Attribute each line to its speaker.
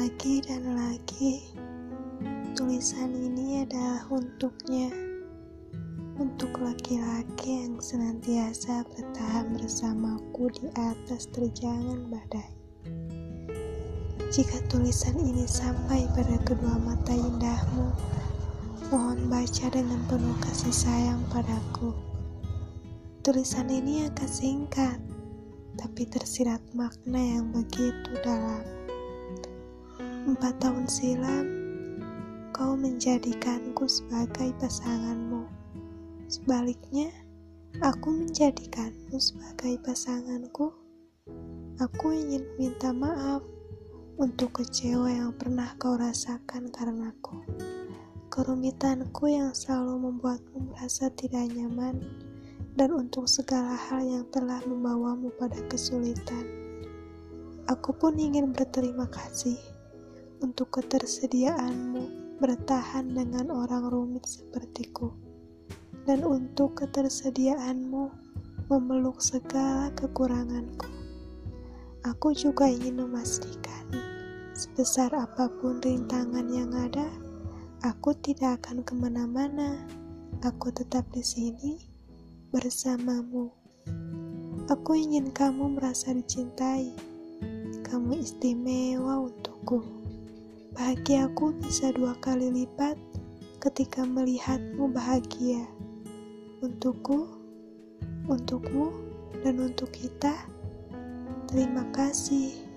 Speaker 1: Lagi dan lagi, tulisan ini adalah untuknya, untuk laki-laki yang senantiasa bertahan bersamaku di atas terjangan badai. Jika tulisan ini sampai pada kedua mata indahmu, mohon baca dengan penuh kasih sayang padaku. Tulisan ini akan singkat, tapi tersirat makna yang begitu dalam. Empat tahun silam, kau menjadikanku sebagai pasanganmu. Sebaliknya, aku menjadikanmu sebagai pasanganku. Aku ingin minta maaf untuk kecewa yang pernah kau rasakan karenaku. Kerumitanku yang selalu membuatmu merasa tidak nyaman dan untuk segala hal yang telah membawamu pada kesulitan. Aku pun ingin berterima kasih untuk ketersediaanmu bertahan dengan orang rumit sepertiku, dan untuk ketersediaanmu memeluk segala kekuranganku. Aku juga ingin memastikan, sebesar apa pun rintangan yang ada, aku tidak akan ke mana-mana. Aku tetap di sini bersamamu. Aku ingin kamu merasa dicintai. Kamu istimewa untukku. Bahagiaku bisa dua kali lipat ketika melihatmu bahagia. Untukku, untukmu, dan untuk kita, terima kasih.